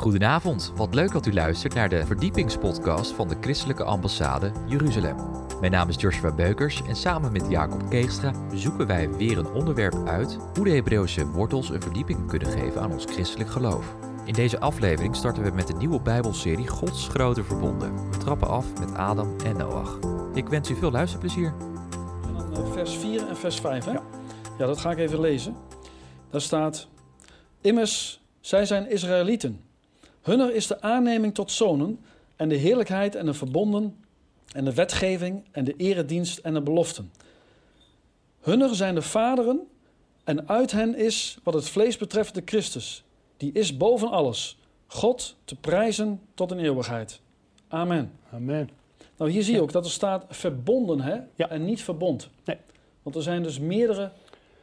Goedenavond, wat leuk dat u luistert naar de verdiepingspodcast van de Christelijke Ambassade Jeruzalem. Mijn naam is Joshua Beukers en samen met Jacob Keegstra zoeken wij weer een onderwerp uit hoe de Hebreeuwse wortels een verdieping kunnen geven aan ons christelijk geloof. In deze aflevering starten we met de nieuwe Bijbelserie Gods Grote Verbonden. We trappen af met Adam en Noach. Ik wens u veel luisterplezier. En dan eh, vers 4 en vers 5, hè? Ja. Ja, dat ga ik even lezen. Daar staat... Immers, zij zijn Israëlieten. Hunner is de aanneming tot zonen... en de heerlijkheid en de verbonden... en de wetgeving en de eredienst en de beloften. Hunner zijn de vaderen... en uit hen is, wat het vlees betreft, de Christus... die is boven alles... God te prijzen tot in eeuwigheid. Amen. Amen. Nou, hier zie je ook dat er staat verbonden hè? Ja. en niet verbond. Nee. Want er zijn dus meerdere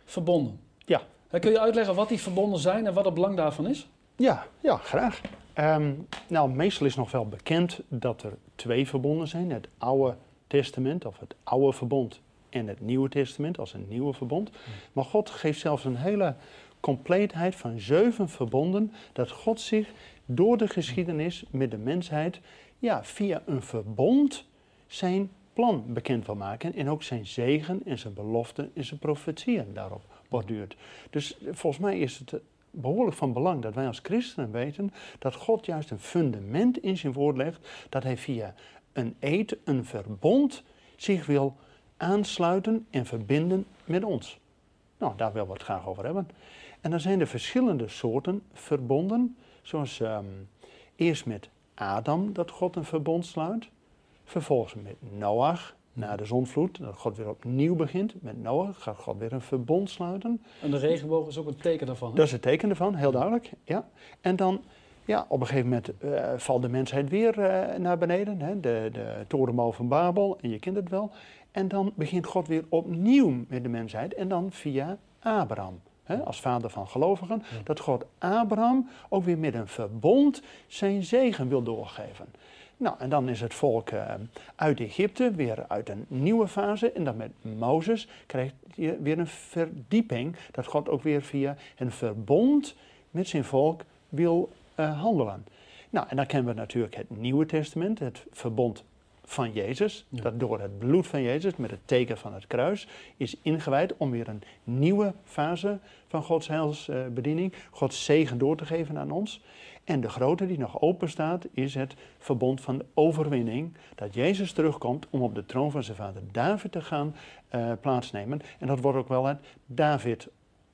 verbonden. Ja. Kun je uitleggen wat die verbonden zijn en wat het belang daarvan is? Ja, ja graag. Ehm, nou, meestal is nog wel bekend dat er twee verbonden zijn. Het Oude Testament of het Oude Verbond en het Nieuwe Testament als een nieuwe verbond. Maar God geeft zelfs een hele compleetheid van zeven verbonden dat God zich door de geschiedenis met de mensheid ja, via een verbond zijn plan bekend wil maken en ook zijn zegen en zijn beloften en zijn profetieën daarop borduurt. Dus volgens mij is het behoorlijk van belang dat wij als christenen weten dat God juist een fundament in zijn woord legt, dat hij via een eed, een verbond, zich wil aansluiten en verbinden met ons. Nou, daar willen we het graag over hebben. En dan zijn er verschillende soorten verbonden, zoals ehm, eerst met Adam dat God een verbond sluit, vervolgens met Noach na de zonvloed, dat God weer opnieuw begint. Met Noach gaat God weer een verbond sluiten. En de regenboog is ook een teken daarvan. hè? Dat is het teken ervan, heel duidelijk. Ja. En dan, ja, op een gegeven moment eh, valt de mensheid weer eh, naar beneden. Hè? De, de torenbouw van Babel, en je kent het wel. En dan begint God weer opnieuw met de mensheid. En dan via Abraham, hè? als vader van gelovigen. Dat God Abraham ook weer met een verbond zijn zegen wil doorgeven. Nou, en dan is het volk eh, uit Egypte weer uit een nieuwe fase. En dan met Mozes krijgt je weer een verdieping. Dat God ook weer via een verbond met zijn volk wil eh, handelen. Nou, en dan kennen we natuurlijk het Nieuwe Testament, het verbond van Jezus. Ja. Dat door het bloed van Jezus, met het teken van het kruis, is ingewijd om weer een nieuwe fase van Gods heilsbediening, Gods zegen door te geven aan ons. En de grote die nog open staat, is het verbond van de overwinning. Dat Jezus terugkomt om op de troon van zijn vader David te gaan eh, plaatsnemen. En dat wordt ook wel het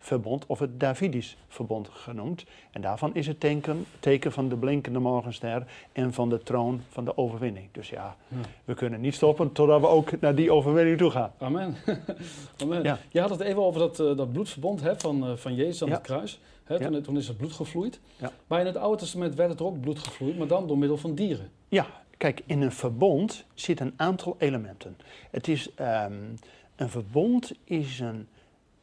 David-verbond of het Davidisch verbond genoemd. En daarvan is het teken, teken van de blinkende morgenster en van de troon van de overwinning. Dus ja, Ja. we kunnen niet stoppen totdat we ook naar die overwinning toe gaan. Amen. Amen. Ja. Je had het even over dat, eh, dat bloedverbond hè, van, eh, van Jezus aan Ja. het kruis. Hè, toen, toen is het bloed gevloeid. Maar in het Oude Testament werd het er ook bloed gevloeid, maar dan door middel van dieren. Ja, kijk, in een verbond zit een aantal elementen. Het is, ehm, een verbond is een,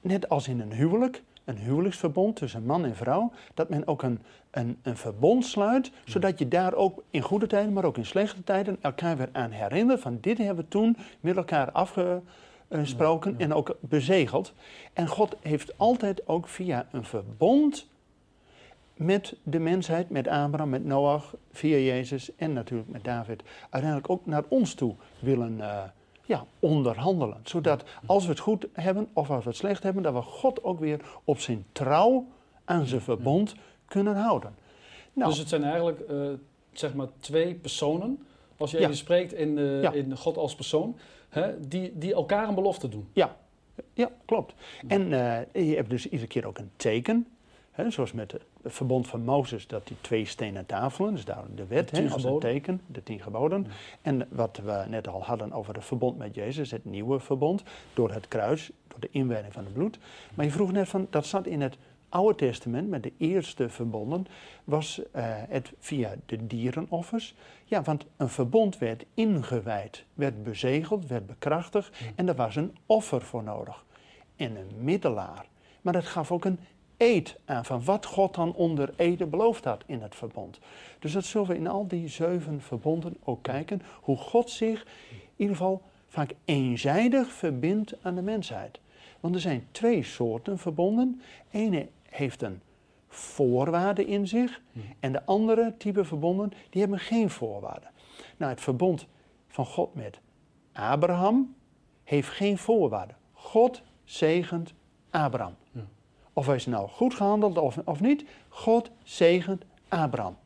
net als in een huwelijk, een huwelijksverbond tussen man en vrouw, dat men ook een, een, een verbond sluit, zodat je daar ook in goede tijden, maar ook in slechte tijden elkaar weer aan herinnert van dit hebben we toen met elkaar afgesproken en ook bezegeld. En God heeft altijd ook via een verbond met de mensheid, met Abraham, met Noach, via Jezus en natuurlijk met David, uiteindelijk ook naar ons toe willen eh, ja, onderhandelen. Zodat als we het goed hebben of als we het slecht hebben, dat we God ook weer op zijn trouw aan zijn verbond kunnen houden. Nou, Dus het zijn eigenlijk eh, zeg maar twee personen, als je Ja. even spreekt in, eh, Ja. in God als persoon, hè, die, die elkaar een belofte doen. Ja, ja klopt. En eh, je hebt dus iedere keer ook een teken. Hè, zoals met het verbond van Mozes, dat die twee stenen tafelen, dus daar de wet De als een teken, de tien geboden. En wat we net al hadden over het verbond met Jezus, het nieuwe verbond, door het kruis, door de inwijding van het bloed. Maar je vroeg net van, dat zat in het Oude Testament, met de eerste verbonden, was eh, het via de dierenoffers. Ja, want een verbond werd ingewijd, werd bezegeld, werd bekrachtigd en er was een offer voor nodig. En een middelaar. Maar dat gaf ook een eed aan van wat God dan onder ede beloofd had in het verbond. Dus dat zullen we in al die zeven verbonden ook kijken, hoe God zich in ieder geval vaak eenzijdig verbindt aan de mensheid. Want er zijn twee soorten verbonden. Ene heeft een voorwaarden in zich. En de andere type verbonden, die hebben geen voorwaarden. Nou, het verbond van God met Abraham heeft geen voorwaarden. God zegent Abraham. Of hij is nou goed gehandeld of, of niet, God zegent Abraham.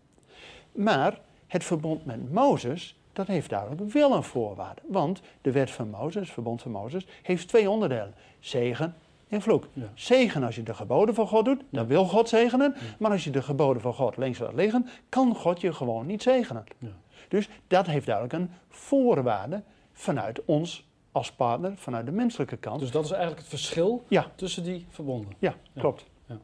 Maar het verbond met Mozes, dat heeft duidelijk wel een voorwaarde. Want de wet van Mozes, het verbond van Mozes, heeft twee onderdelen. Zegen en vloek. Ja. Zegen als je de geboden van God doet, dan wil God zegenen. Maar als je de geboden van God links laat liggen, kan God je gewoon niet zegenen. Ja. Dus dat heeft duidelijk een voorwaarde vanuit ons als partner, vanuit de menselijke kant. Dus dat is eigenlijk het verschil ja, tussen die verbonden. ja, klopt. Ja.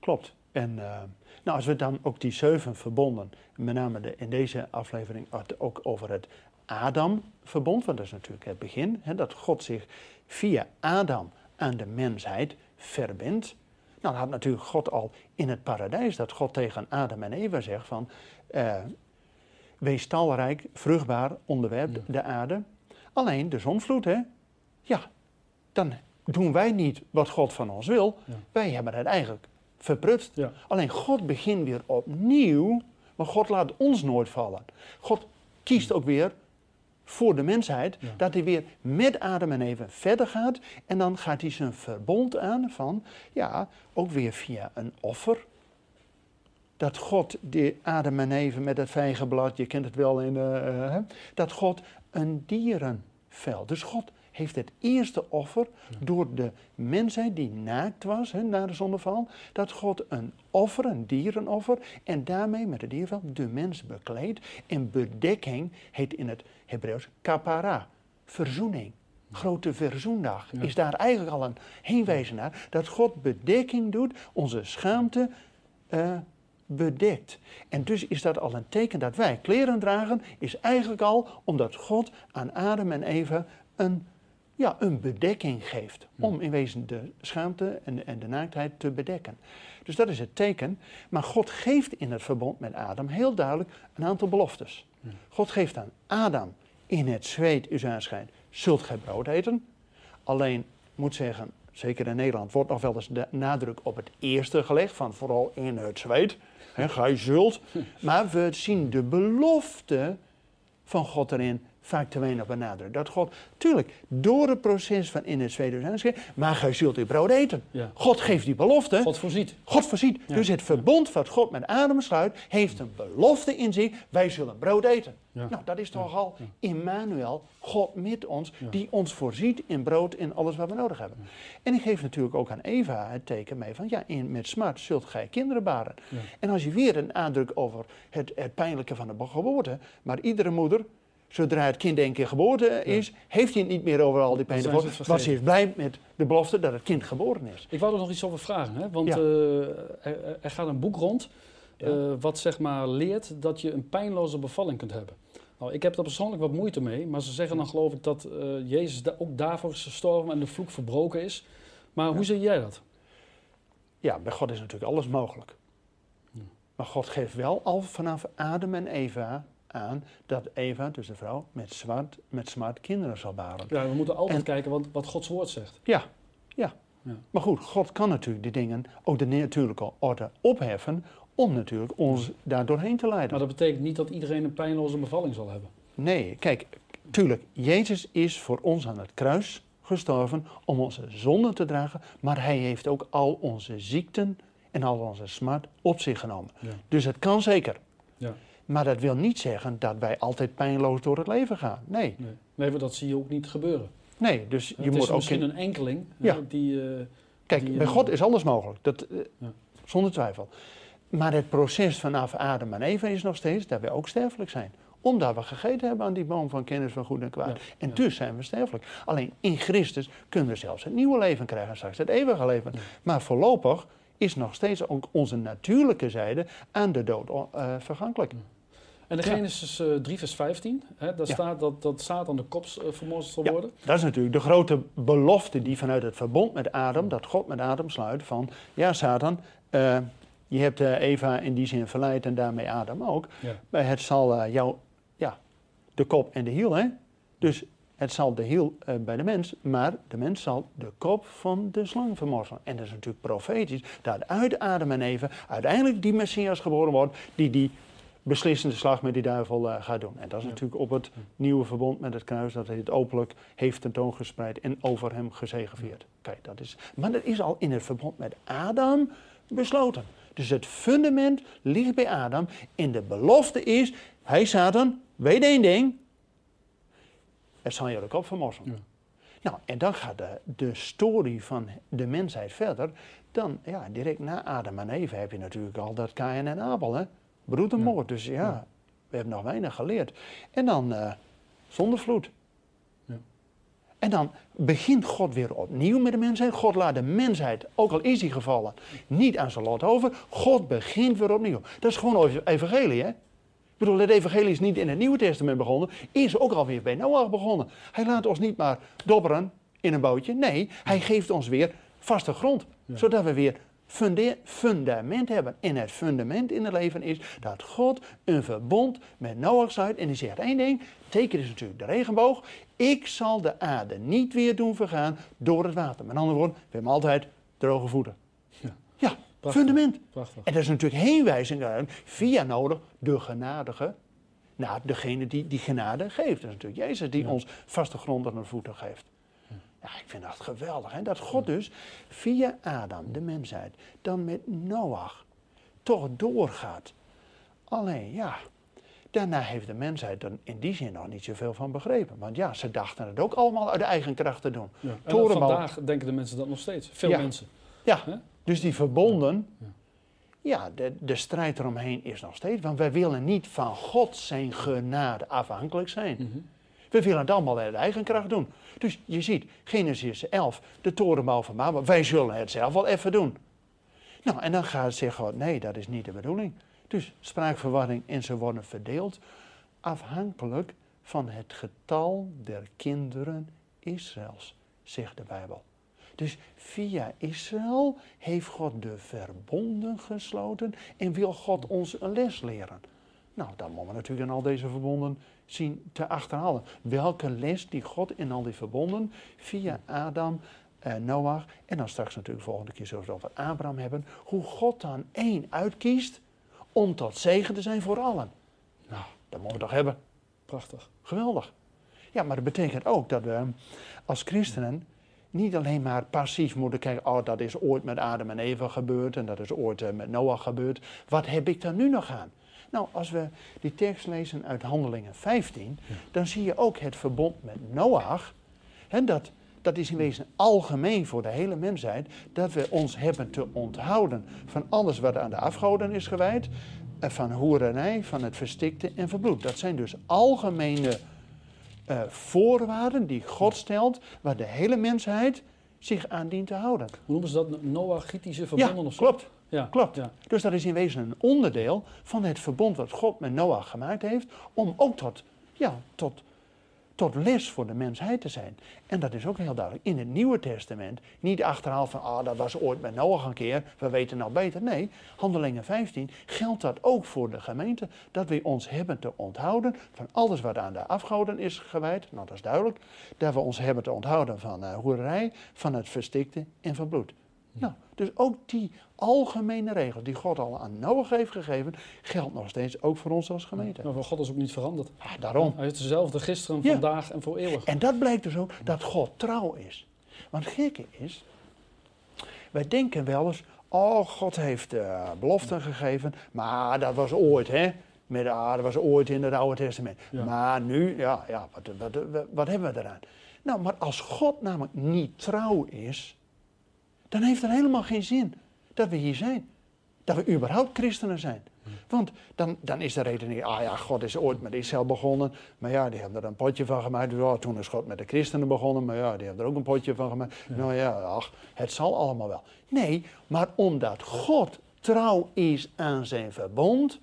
Klopt. En eh, nou, als we dan ook die zeven verbonden, met name de, in deze aflevering ook over het Adam-verbond, want dat is natuurlijk het begin, hè, dat God zich via Adam aan de mensheid verbindt. Nou, dat had natuurlijk God al in het paradijs, dat God tegen Adam en Eva zegt van, eh, wees talrijk, vruchtbaar, onderwerp Ja. de aarde. Alleen de zonvloed, hè, ja, dan doen wij niet wat God van ons wil. Ja. Wij hebben het eigenlijk verprutst. Ja. Alleen God begint weer opnieuw, maar God laat ons nooit vallen. God kiest ook weer voor de mensheid Ja. dat hij weer met Adam en Eva verder gaat. En dan gaat hij zijn verbond aan van, ja, ook weer via een offer. Dat God die Adam en Eva met het vijgenblad, je kent het wel in, eh, eh, dat God een dierenvel. Dus God heeft het eerste offer door de mensheid die naakt was hè, na de zondeval, dat God een offer, een dierenoffer, en daarmee met het dierenvel de mens bekleedt. En bedekking heet in het Hebreeuws kapara, verzoening. Grote verzoendag Ja. is daar eigenlijk al een heenwijzen naar. Dat God bedekking doet, onze schaamte eh, bedekt. En dus is dat al een teken dat wij kleren dragen, is eigenlijk al omdat God aan Adam en Eva een, ja, een bedekking geeft. Om in wezen de schaamte en, en de naaktheid te bedekken. Dus dat is het teken. Maar God geeft in het verbond met Adam heel duidelijk een aantal beloftes. God geeft aan Adam in het zweet u aanschijnt, zult gij brood eten. Alleen, moet zeggen, zeker in Nederland wordt nog wel eens de nadruk op het eerste gelegd, van vooral in het zweet. Hè, gij zult. Maar we zien de belofte van God erin vaak te weinig benadrukt. Dat God, tuurlijk, door het proces van in het aanschijnt, maar gij zult uw brood eten. Ja. God geeft die belofte. God voorziet. God voorziet. Ja. Dus het verbond wat God met Adam sluit, heeft een belofte in zich. Wij zullen brood eten. Ja. Nou, dat is toch al Immanuel, God met ons, die ons voorziet in brood en alles wat we nodig hebben. En ik geef natuurlijk ook aan Eva het teken mee van, ja, in, met smart zult gij kinderen baren. En als je weer een aandruk over het, het pijnlijke van de geboorte, maar iedere moeder, zodra het kind één keer geboren is, heeft hij het niet meer over al die pijn Want ze is blij met de belofte dat het kind geboren is. Ik wou er nog iets over vragen, hè? want Ja. eh, er, er gaat een boek rond Ja. eh, wat zeg maar leert dat je een pijnloze bevalling kunt hebben. Nou, ik heb daar persoonlijk wat moeite mee, maar ze zeggen dan geloof ik dat eh, Jezus da- ook daarvoor is gestorven en de vloek verbroken is. Maar hoe zie jij dat? Ja, bij God is natuurlijk alles mogelijk. Maar God geeft wel al vanaf Adam en Eva aan dat Eva, dus de vrouw, met smart, met smart kinderen zal baren. Ja, we moeten altijd En- kijken wat, wat Gods woord zegt. Ja, ja. Ja. Maar goed, God kan natuurlijk die dingen ook de natuurlijke orde opheffen om natuurlijk ons daar doorheen te leiden. Maar dat betekent niet dat iedereen een pijnloze bevalling zal hebben. Nee, kijk, tuurlijk, Jezus is voor ons aan het kruis gestorven om onze zonden te dragen, maar hij heeft ook al onze ziekten en al onze smart op zich genomen. Ja. Dus het kan zeker. Ja. Maar dat wil niet zeggen dat wij altijd pijnloos door het leven gaan. Nee, Nee, nee maar dat zie je ook niet gebeuren. nee dus je het moet is ook... misschien in- een enkeling Ja. hè, die... eh, Kijk, die bij een- God is alles mogelijk, dat, eh, Ja. zonder twijfel. Maar het proces vanaf Adam en Eva is nog steeds dat wij ook sterfelijk zijn. Omdat we gegeten hebben aan die boom van kennis van goed en kwaad. Ja, En ja. dus zijn we sterfelijk. Alleen in Christus kunnen we zelfs het nieuwe leven krijgen, straks het eeuwige leven. Ja. Maar voorlopig is nog steeds ook onze natuurlijke zijde aan de dood eh, vergankelijk. En de Ja. Genesis eh 3 vers 15, hè, daar Ja. staat dat, dat Satan de kop eh, vermoord zal worden. Dat is natuurlijk de grote belofte die vanuit het verbond met Adam, dat God met Adam sluit van, ja Satan, eh, je hebt eh, Eva in die zin verleid en daarmee Adam ook. Maar het zal eh, jou, ja, de kop en de hiel, hè? Dus het zal de hiel eh, bij de mens, maar de mens zal de kop van de slang vermorzelen. En dat is natuurlijk profetisch, dat uit Adam en Eva uiteindelijk die Messias geboren wordt, die die beslissende slag met die duivel eh, gaat doen. En dat is Ja. natuurlijk op het nieuwe verbond met het kruis, dat hij het openlijk heeft tentoongespreid en over hem gezegevierd. Kijk, dat is, maar dat is al in het verbond met Adam besloten. Dus het fundament ligt bij Adam en de belofte is, hij Satan, weet één ding, het zal je de kop vermorzelen. Ja. Nou, en dan gaat de, de story van de mensheid verder. Dan, ja, direct na Adam en Eva heb je natuurlijk al dat Kain en Abel, hè. Broed en Ja. moord. Dus ja, we hebben nog weinig geleerd. En dan eh zondevloed. Ja. En dan begint God weer opnieuw met de mensheid. God laat de mensheid, ook al is hij gevallen, niet aan zijn lot over. God begint weer opnieuw. Dat is gewoon ev- evangelie, hè? Ik bedoel, het evangelie is niet in het Nieuwe Testament begonnen, is ook alweer bij Noach begonnen. Hij laat ons niet maar dobberen in een bootje. Nee, hij geeft ons weer vaste grond. Ja. Zodat we weer fundament hebben. En het fundament in het leven is dat God een verbond met Noach sluit. En die zegt één ding, teken is natuurlijk de regenboog. Ik zal de aarde niet weer doen vergaan door het water. Met andere woorden, we hebben altijd droge voeten. Ja. Ja, Prachtig. fundament. Prachtig. En dat is natuurlijk heenwijzing via nodig, de genadige, naar degene die die genade geeft. Dat is natuurlijk Jezus die Ja. ons vaste grond aan de voeten geeft. Ja, ik vind dat geweldig. Hè? Dat God dus via Adam, de mensheid, dan met Noach toch doorgaat. Alleen ja, daarna heeft de mensheid er in die zin nog niet zoveel van begrepen. Want ja, ze dachten het ook allemaal uit eigen kracht te doen. Ja. En vandaag denken de mensen dat nog steeds. Veel Ja. mensen. Ja, dus die verbonden, Ja. ja, de, de strijd eromheen is nog steeds. Want wij willen niet van God zijn genade afhankelijk zijn. Mhm. We willen het allemaal uit eigen kracht doen. Dus je ziet, Genesis 11, de torenbouw van Babel. Wij zullen het zelf wel even doen. Nou, en dan gaat zeggen God, nee, dat is niet de bedoeling. Dus spraakverwarring en ze worden verdeeld afhankelijk van het getal der kinderen Israëls, zegt de Bijbel. Dus via Israël heeft God de verbonden gesloten en wil God ons een les leren. Nou, dan moeten we natuurlijk in al deze verbonden zien te achterhalen. Welke les die God in al die verbonden via Adam, eh, Noach en dan straks natuurlijk volgende keer zullen we het over Abraham hebben. Hoe God dan één uitkiest om tot zegen te zijn voor allen. Nou, dat moeten we toch hebben. Prachtig. Geweldig. Ja, maar dat betekent ook dat we als christenen niet alleen maar passief moeten kijken, oh dat is ooit met Adam en Eva gebeurd en dat is ooit eh, met Noach gebeurd. Wat heb ik daar nu nog aan? Nou, als we die tekst lezen uit Handelingen 15, dan zie je ook het verbond met Noach. Hè, dat, dat is in wezen algemeen voor de hele mensheid, dat we ons hebben te onthouden van alles wat aan de afgoden is gewijd, eh, van hoerenij, van het verstikte en verbloed. Dat zijn dus algemene eh, voorwaarden die God stelt, waar de hele mensheid zich aan dient te houden. Hoe noemen ze dat? Noachitische verbonden Ja, of zo? klopt. Ja, Klopt. Ja. Dus dat is in wezen een onderdeel van het verbond wat God met Noach gemaakt heeft, om ook tot, ja, tot, tot les voor de mensheid te zijn. En dat is ook heel duidelijk in het Nieuwe Testament. Niet achterhaal van, ah, dat was ooit met Noach een keer, we weten nou beter. Nee, Handelingen 15 geldt dat ook voor de gemeente, dat we ons hebben te onthouden van alles wat aan de afgoden is gewijd. Nou, dat is duidelijk. Dat we ons hebben te onthouden van uh, hoerij, van het verstikte en van bloed. Nou, dus ook die algemene regels die God al aan Noach heeft gegeven, geldt nog steeds ook voor ons als gemeente. Maar God is ook niet veranderd. Ah, daarom. Hij is dezelfde gisteren, Ja. vandaag en voor eeuwig. En dat blijkt dus ook dat God trouw is. Want het gekke is, wij denken wel eens, oh God heeft uh, beloften gegeven, maar dat was ooit, hè. Met, dat was ooit in het Oude Testament. Ja. Maar nu, ja, ja wat, wat, wat, wat hebben we eraan? Nou, maar als God namelijk niet trouw is, dan heeft het helemaal geen zin dat we hier zijn. Dat we überhaupt christenen zijn. Want dan, dan is de redenering, ah ja, God is ooit met Israël begonnen. Maar ja, die hebben er een potje van gemaakt. Dus, oh, toen is God met de christenen begonnen. Maar ja, die hebben er ook een potje van gemaakt. Nou ja, ach, het zal allemaal wel. Nee, maar omdat God trouw is aan zijn verbond.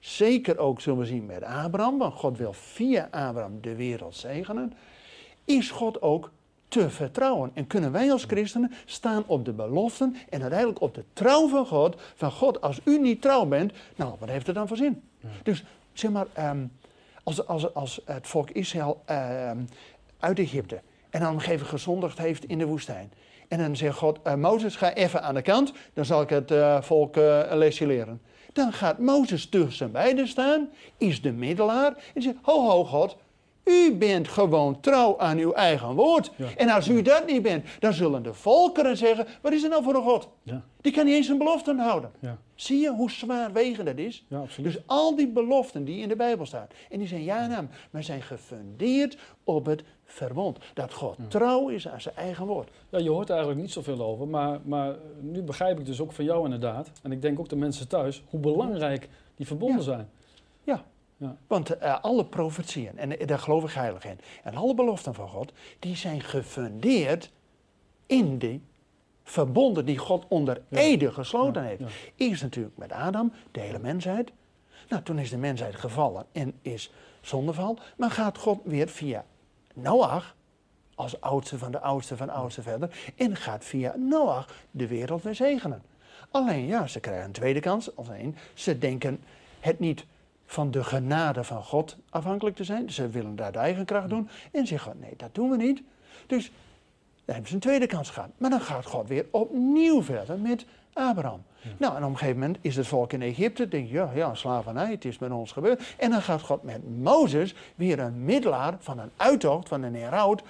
Zeker ook zullen we zien met Abraham. Want God wil via Abraham de wereld zegenen. Is God ook te vertrouwen. En kunnen wij als christenen staan op de beloften en uiteindelijk op de trouw van God. Van God, als u niet trouw bent, nou, wat heeft het dan voor zin? Dus zeg maar, ehm, als, als, als het volk Israël ehm, uit Egypte. En dan even gezondigd heeft in de woestijn. En dan zegt God, uh, Mozes, ga even aan de kant, dan zal ik het uh, volk uh, lesje leren. Dan gaat Mozes tussen beiden staan, is de middelaar, en zegt, ho, ho, God, u bent gewoon trouw aan uw eigen woord. Ja. En als u dat niet bent, dan zullen de volkeren zeggen, wat is er nou voor een God? Ja, Die kan niet eens een belofte houden. ja, Zie je hoe zwaarwegend dat is? Dus al die beloften die in de Bijbel staan, en die zijn ja naam, maar zijn gefundeerd op het verbond. Dat God trouw is aan zijn eigen woord. Ja, je hoort er eigenlijk niet zoveel over, maar, maar nu begrijp ik dus ook van jou inderdaad, en ik denk ook de mensen thuis, hoe belangrijk die verbonden zijn. Ja. Want eh, alle profetieën, en eh, daar geloof ik heilig in, en alle beloften van God, die zijn gefundeerd in die verbonden die God onder Ja. ede gesloten Ja, heeft. Eerst natuurlijk met Adam, de hele mensheid. Nou, toen is de mensheid gevallen en is zondeval. Maar gaat God weer via Noach, als oudste van de oudste van de oudste verder, en gaat via Noach de wereld weer zegenen. Alleen ja, ze krijgen een tweede kans. Alleen ze denken het niet van de genade van God afhankelijk te zijn. Ze willen daar de eigen kracht doen. En zeggen, nee, dat doen we niet. Dus dan hebben ze een tweede kans gehad. Maar dan gaat God weer opnieuw verder met Abraham. Nou, en op een gegeven moment is het volk in Egypte, denk je, ja, ja, slavernij, het is met ons gebeurd. En dan gaat God met Mozes, weer een middelaar van een uittocht, van een heraut,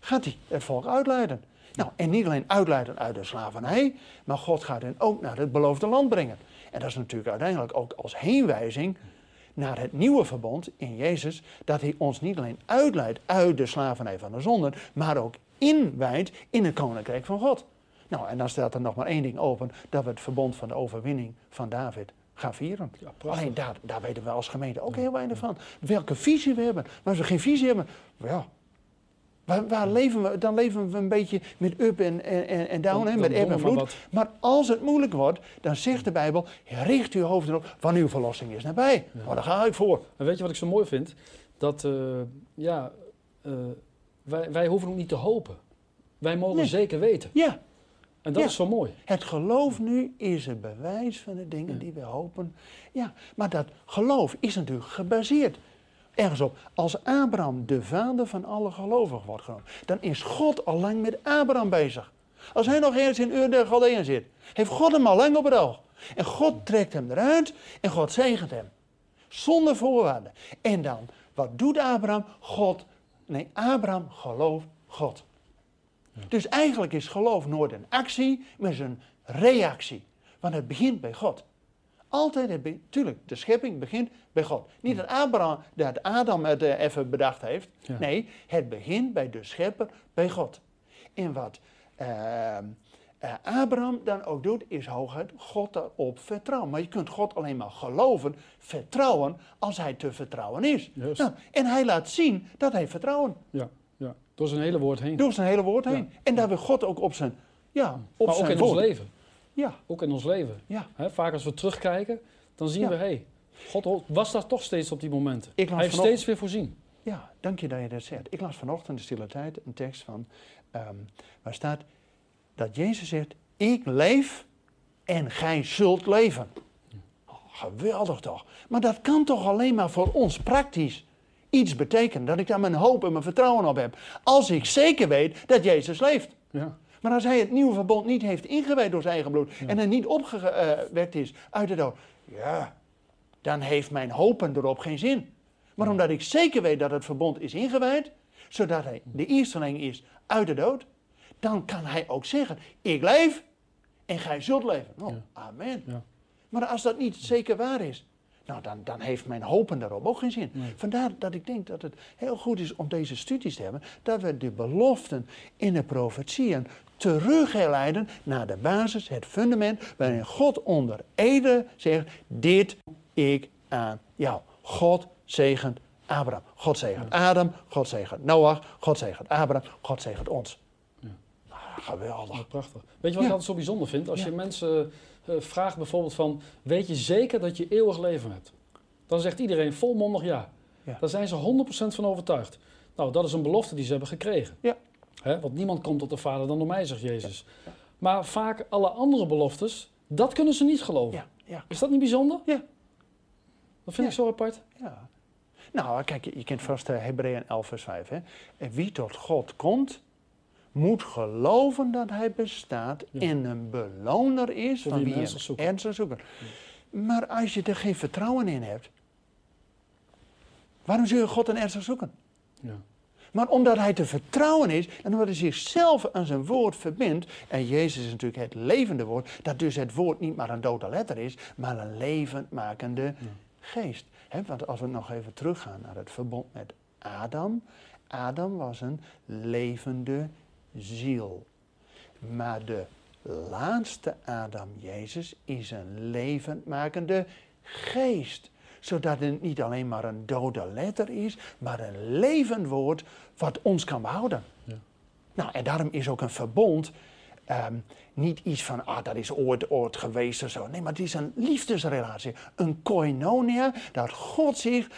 gaat hij het volk uitleiden. Nou, en niet alleen uitleiden uit de slavernij, maar God gaat hen ook naar het beloofde land brengen. En dat is natuurlijk uiteindelijk ook als heenwijzing naar het nieuwe verbond in Jezus, dat hij ons niet alleen uitleidt uit de slavernij van de zonde, maar ook inwijdt in het koninkrijk van God. Nou, en dan staat er nog maar één ding open, dat we het verbond van de overwinning van David gaan vieren. Ja. Alleen daar, daar weten we als gemeente ook heel weinig van. Welke visie we hebben. Maar als we geen visie hebben, ja, waar, waar leven we? Dan leven we een beetje met up en, en, en- down, hè, met eb en vloed. Maar als het moeilijk wordt, dan zegt de Bijbel, richt uw hoofd erop, want uw verlossing is nabij. Maar daar ga ik voor. En weet je wat ik zo mooi vind? Dat, eh, ja, eh, wij, wij hoeven ook niet te hopen. Wij mogen Nee. zeker weten. Ja, En dat Ja. is zo mooi. Het geloof nu is het bewijs van de dingen die we hopen. Ja, maar dat geloof is natuurlijk gebaseerd ergens op. Als Abraham de vader van alle gelovigen wordt genoemd, dan is God al lang met Abraham bezig. Als hij nog ergens in Ur der Galdeën zit, heeft God hem al lang op het oog. En God trekt hem eruit en God zegent hem. Zonder voorwaarden. En dan, wat doet Abraham? God, nee, Abraham gelooft God. Dus eigenlijk is geloof nooit een actie, maar is een reactie. Want het begint bij God. Altijd, het be- tuurlijk, de schepping begint bij God. Niet dat, Abraham, dat Adam het eh, even bedacht heeft. Ja. Nee, het begint bij de schepper, bij God. En wat ehm, eh, Abraham dan ook doet, is hooguit God daarop vertrouwen. Maar je kunt God alleen maar geloven, vertrouwen, als hij te vertrouwen is. Nou, en hij laat zien dat hij vertrouwen Ja, ja. Door zijn hele woord heen. door zijn hele woord heen. Ja. En daar wil God ook op zijn, ja, op maar ook zijn in ons leven. Ja, Ook in ons leven. ja. Vaak als we terugkijken, dan zien Ja. we, hé, hey, God was daar toch steeds op die momenten. Ik las Hij heeft steeds weer voorzien. Ja, dank je dat je dat zegt. Ik las vanochtend in de stille tijd een tekst van, ehm, waar staat dat Jezus zegt, ik leef en gij zult leven. Oh, geweldig toch. Maar dat kan toch alleen maar voor ons praktisch iets betekenen. Dat ik daar mijn hoop en mijn vertrouwen op heb. Als ik zeker weet dat Jezus leeft. Ja. Maar als hij het nieuwe verbond niet heeft ingewijd door zijn eigen bloed en er niet opgewekt is uit de dood, ja, dan heeft mijn hopen erop geen zin. Maar omdat ik zeker weet dat het verbond is ingewijd, zodat hij de eersteling is uit de dood, dan kan hij ook zeggen, ik leef en gij zult leven. Oh, Ja. amen. Ja. Maar als dat niet zeker waar is, nou dan, dan heeft mijn hopen daarop ook geen zin. Nee. Vandaar dat ik denk dat het heel goed is om deze studies te hebben, dat we de beloften in de profetieën terugleiden naar de basis, het fundament, waarin God onder ede zegt, dit ik aan jou. God zegent Abraham, God zegent Adam, God zegent Noach, God zegent Abraham, God zegent ons. Ja. Ah, geweldig. Prachtig. Weet je wat ik altijd zo bijzonder vind? Als Ja. je mensen vraagt bijvoorbeeld van, weet je zeker dat je eeuwig leven hebt? Dan zegt iedereen volmondig ja. Ja. Daar zijn ze 100% van overtuigd. Nou, dat is een belofte die ze hebben gekregen. Ja. Hè, want niemand komt tot de Vader dan door mij, zegt Jezus. Maar vaak alle andere beloftes, dat kunnen ze niet geloven. Is dat niet bijzonder? Ja. Dat vind ik zo apart. ja. Nou, kijk, je, je kent vast uh, Hebreeën 11 vers 5. Hè? En wie tot God komt, moet geloven dat hij bestaat Ja. en een beloner is van wie wie hem hem ernstig zoeken. Maar als je er geen vertrouwen in hebt, waarom zul je God dan ernstig zoeken? Ja. Maar omdat hij te vertrouwen is en omdat hij zichzelf aan zijn woord verbindt. En Jezus is natuurlijk het levende woord. Dat dus het woord niet maar een dode letter is, maar een levendmakende geest. Want als we nog even teruggaan naar het verbond met Adam. Adam was een levende ziel. Maar de laatste Adam, Jezus, is een levendmakende geest. Zodat het niet alleen maar een dode letter is, maar een levend woord wat ons kan behouden. Ja. Nou, en daarom is ook een verbond ehm, niet iets van, ah, dat is ooit, ooit geweest of zo. Nee, maar het is een liefdesrelatie. Een koinonia, dat God zich,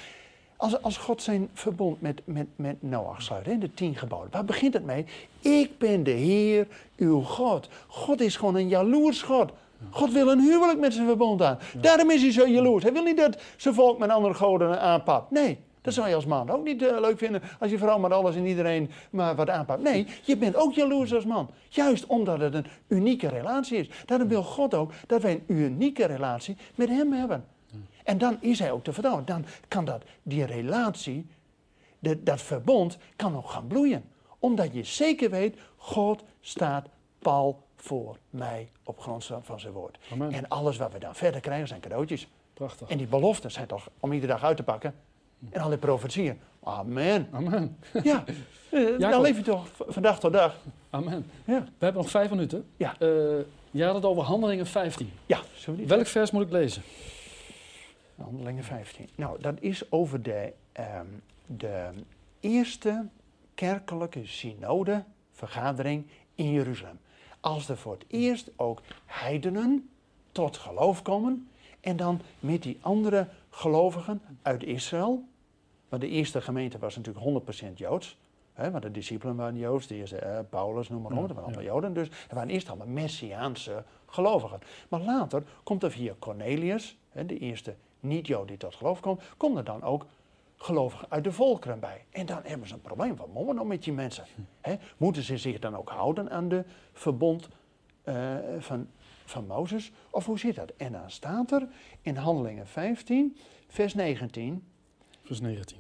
als, als God zijn verbond met, met, met Noach sluit, hè, de tien geboden. Waar begint het mee? Ik ben de Heer, uw God. God is gewoon een jaloers God. God wil een huwelijk met zijn verbond aan. Daarom is hij zo jaloers. Hij wil niet dat zijn volk met andere goden aanpakt. Nee, dat zou je als man ook niet eh, leuk vinden. Als je vooral met alles en iedereen maar wat aanpakt. Nee, je bent ook jaloers als man. Juist omdat het een unieke relatie is. Daarom wil God ook dat wij een unieke relatie met hem hebben. En dan is hij ook te vertrouwen. Dan kan dat, die relatie, de- dat verbond, kan ook gaan bloeien. Omdat je zeker weet, God staat pal voor mij op grond van zijn woord. Amen. En alles wat we dan verder krijgen zijn cadeautjes. Prachtig. En die beloften zijn toch om iedere dag uit te pakken. En alle profetieën. Amen. Amen. Ja, eh, dan leef je toch v- van dag tot dag. Amen. Ja, We hebben nog vijf minuten. Ja. Je had het over handelingen 15. ja Welk vers moet ik lezen? Handelingen 15. Nou, dat is over de, ehm, de eerste kerkelijke synode, vergadering in Jeruzalem. Als er voor het eerst ook heidenen tot geloof komen en dan met die andere gelovigen uit Israël. Want de eerste gemeente was natuurlijk 100% Joods. Hè, want de discipelen waren Joods, de eerste, eh, Paulus, noem maar op, dat waren allemaal. Joden. Dus er waren eerst allemaal Messiaanse gelovigen. Maar later komt er via Cornelius, hè, de eerste niet-Jood die tot geloof komt, komt er dan ook gelovigen uit de volkeren bij. En dan hebben ze een probleem. Wat moeten we nou met die mensen? Hè, moeten ze zich dan ook houden aan de verbond eh, van, van Mozes? Of hoe zit dat? En dan staat er in Handelingen 15, vers 19. Vers 19.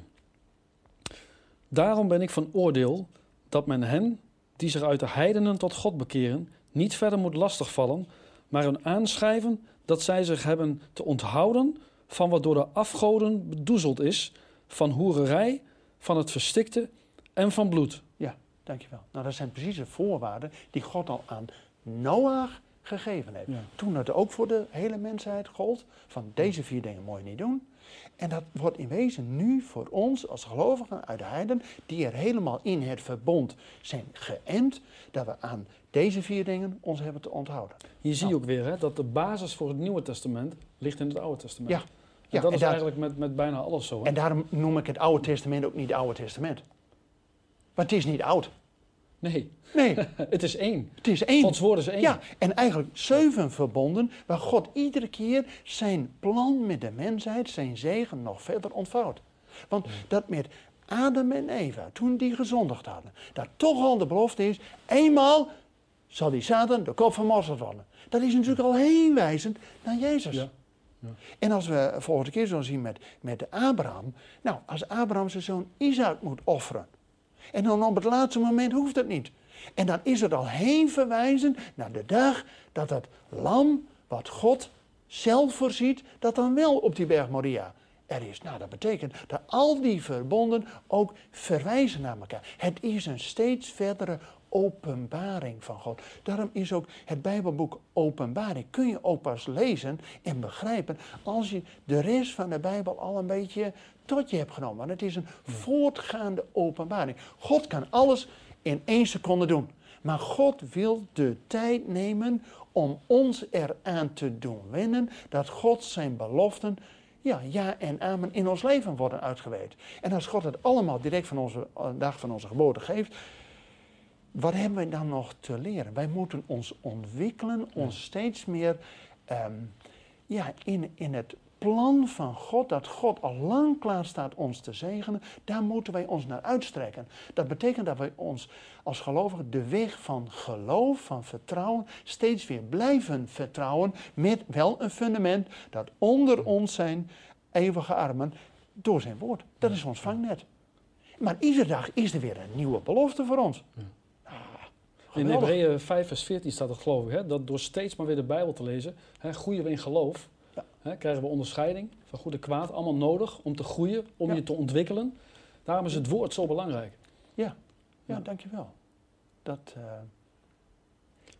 Daarom ben ik van oordeel dat men hen, die zich uit de heidenen tot God bekeren, niet verder moet lastigvallen, maar hun aanschrijven dat zij zich hebben te onthouden van wat door de afgoden bedoezeld is, van hoererij, van het verstikte en van bloed. Ja, dankjewel. Nou, dat zijn precies de voorwaarden die God al aan Noach gegeven heeft. Ja. Toen dat ook voor de hele mensheid gold, van deze vier dingen moet je niet doen. En dat wordt in wezen nu voor ons als gelovigen uit de heiden, die er helemaal in het verbond zijn geënt, dat we aan deze vier dingen ons hebben te onthouden. Hier zie je Nou. ook weer hè, dat de basis voor het Nieuwe Testament ligt in het Oude Testament. Ja, En ja, dat en is eigenlijk met, met bijna alles zo. Hè? En daarom noem ik het Oude Testament ook niet Oude Testament. Maar het is niet oud. Nee, Nee, het is één. het is één. Gods woord is één. Ja, en eigenlijk zeven verbonden waar God iedere keer zijn plan met de mensheid, zijn zegen nog verder ontvouwt. Want dat met Adam en Eva, toen die gezondigd hadden, dat toch al de belofte is, eenmaal zal die Satan de kop vermorzeld worden. Dat is natuurlijk al heen wijzend naar Jezus. Ja. En als we volgende keer zullen zien met, met Abraham, nou, als Abraham zijn zoon Isaac moet offeren, en dan op het laatste moment hoeft het niet. En dan is het al heen verwijzen naar de dag dat het lam, wat God zelf voorziet, dat dan wel op die berg Moria er is. Nou, dat betekent dat al die verbonden ook verwijzen naar elkaar. Het is een steeds verdere openbaring van God. Daarom is ook het Bijbelboek Openbaring. Kun je ook pas lezen en begrijpen als je de rest van de Bijbel al een beetje tot je hebt genomen. Want het is een voortgaande openbaring. God kan alles in één seconde doen. Maar God wil de tijd nemen om ons eraan te doen wennen dat God zijn beloften, ja, ja en amen in ons leven worden uitgewerkt. En als God het allemaal direct van onze eh, dag van onze geboorte geeft, wat hebben wij dan nog te leren? Wij moeten ons ontwikkelen, ons steeds meer ehm, ja, in, in het plan van God, dat God al lang klaar staat ons te zegenen, daar moeten wij ons naar uitstrekken. Dat betekent dat wij ons als gelovigen de weg van geloof, van vertrouwen, steeds weer blijven vertrouwen met wel een fundament dat onder ons zijn eeuwige armen door zijn woord. Dat is ons vangnet. Maar iedere dag is er weer een nieuwe belofte voor ons. In. Hebreeën 5 vers 14 staat het geloof ik, hè, dat door steeds maar weer de Bijbel te lezen, hè, groeien we in geloof. Ja. Hè, krijgen we onderscheiding van goed en kwaad, allemaal nodig om te groeien, om Ja. je te ontwikkelen. Daarom is het woord zo belangrijk. Ja, Ja. dankjewel. Dat, eh,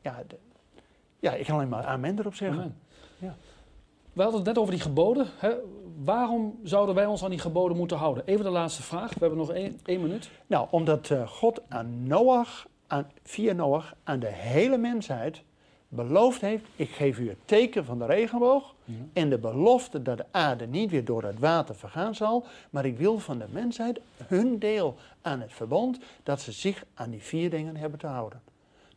ja, de- ja, ik kan alleen maar amen erop zeggen. Amen. Ja. We hadden het net over die geboden. Hè. Waarom zouden wij ons aan die geboden moeten houden? Even de laatste vraag. We hebben nog één, één minuut. Nou, omdat eh, God aan Noach, aan, via Noach, aan de hele mensheid beloofd heeft: ik geef u het teken van de regenboog en de belofte dat de aarde niet weer door het water vergaan zal, maar ik wil van de mensheid hun deel aan het verbond dat ze zich aan die vier dingen hebben te houden.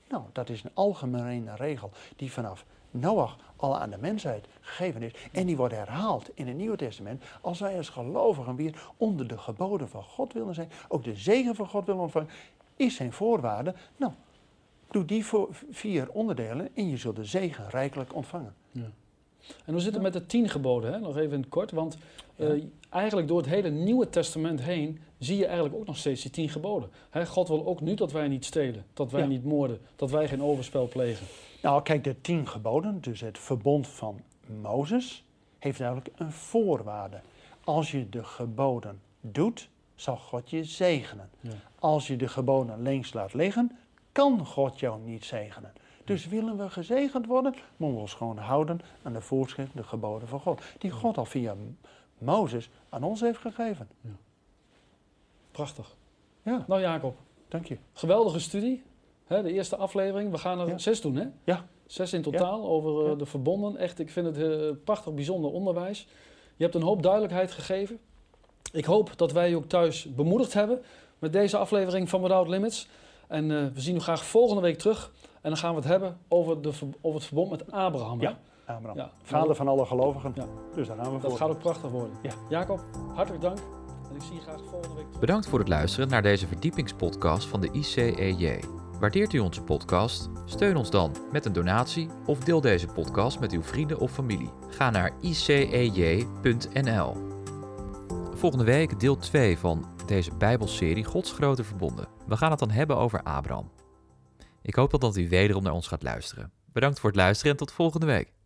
Nou, dat is een algemene regel die vanaf Noach al aan de mensheid gegeven is. En die wordt herhaald in het Nieuwe Testament. Als wij als gelovigen weer onder de geboden van God willen zijn, ook de zegen van God willen ontvangen, is zijn voorwaarde. Nou, doe die voor vier onderdelen en je zult de zegen rijkelijk ontvangen. En hoe zit het met de tien geboden? Hè? Nog even in het kort. Want eh, eigenlijk door het hele Nieuwe Testament heen zie je eigenlijk ook nog steeds die tien geboden. Hè, God wil ook nu dat wij niet stelen, dat wij Ja. niet moorden, dat wij geen overspel plegen. Nou, kijk, de tien geboden, dus het verbond van Mozes, heeft duidelijk een voorwaarde. Als je de geboden doet, zal God je zegenen. Ja. Als je de geboden links laat liggen, kan God jou niet zegenen. Dus willen we gezegend worden, moeten we ons gewoon houden aan de voorschriften, de geboden van God. Die God al via Mozes aan ons heeft gegeven. Prachtig. Ja, Nou Jacob, dank je. geweldige studie. De eerste aflevering. We gaan er Ja. zes doen, hè? Ja. Zes in totaal over eh, Ja. de verbonden. Echt, ik vind het eh, prachtig bijzonder onderwijs. Je hebt een hoop duidelijkheid gegeven. Ik hoop dat wij je ook thuis bemoedigd hebben met deze aflevering van Without Limits. En eh, we zien u graag volgende week terug. En dan gaan we het hebben over, de, ver- over het verbond met Abraham. Ja. Abraham, Ja. vader van alle gelovigen. Ja. Dus daar gaan we Dat voor. gaat ook prachtig worden. Ja. Jacob, hartelijk dank. En ik zie je graag volgende week terug. Bedankt voor het luisteren naar deze verdiepingspodcast van de ICEJ. Waardeert u onze podcast? Steun ons dan met een donatie of deel deze podcast met uw vrienden of familie. Ga naar icej.nl. Volgende week deel 2 van deze Bijbelserie Gods grote verbonden. We gaan het dan hebben over Abraham. Ik hoop dat u wederom naar ons gaat luisteren. Bedankt voor het luisteren en tot volgende week.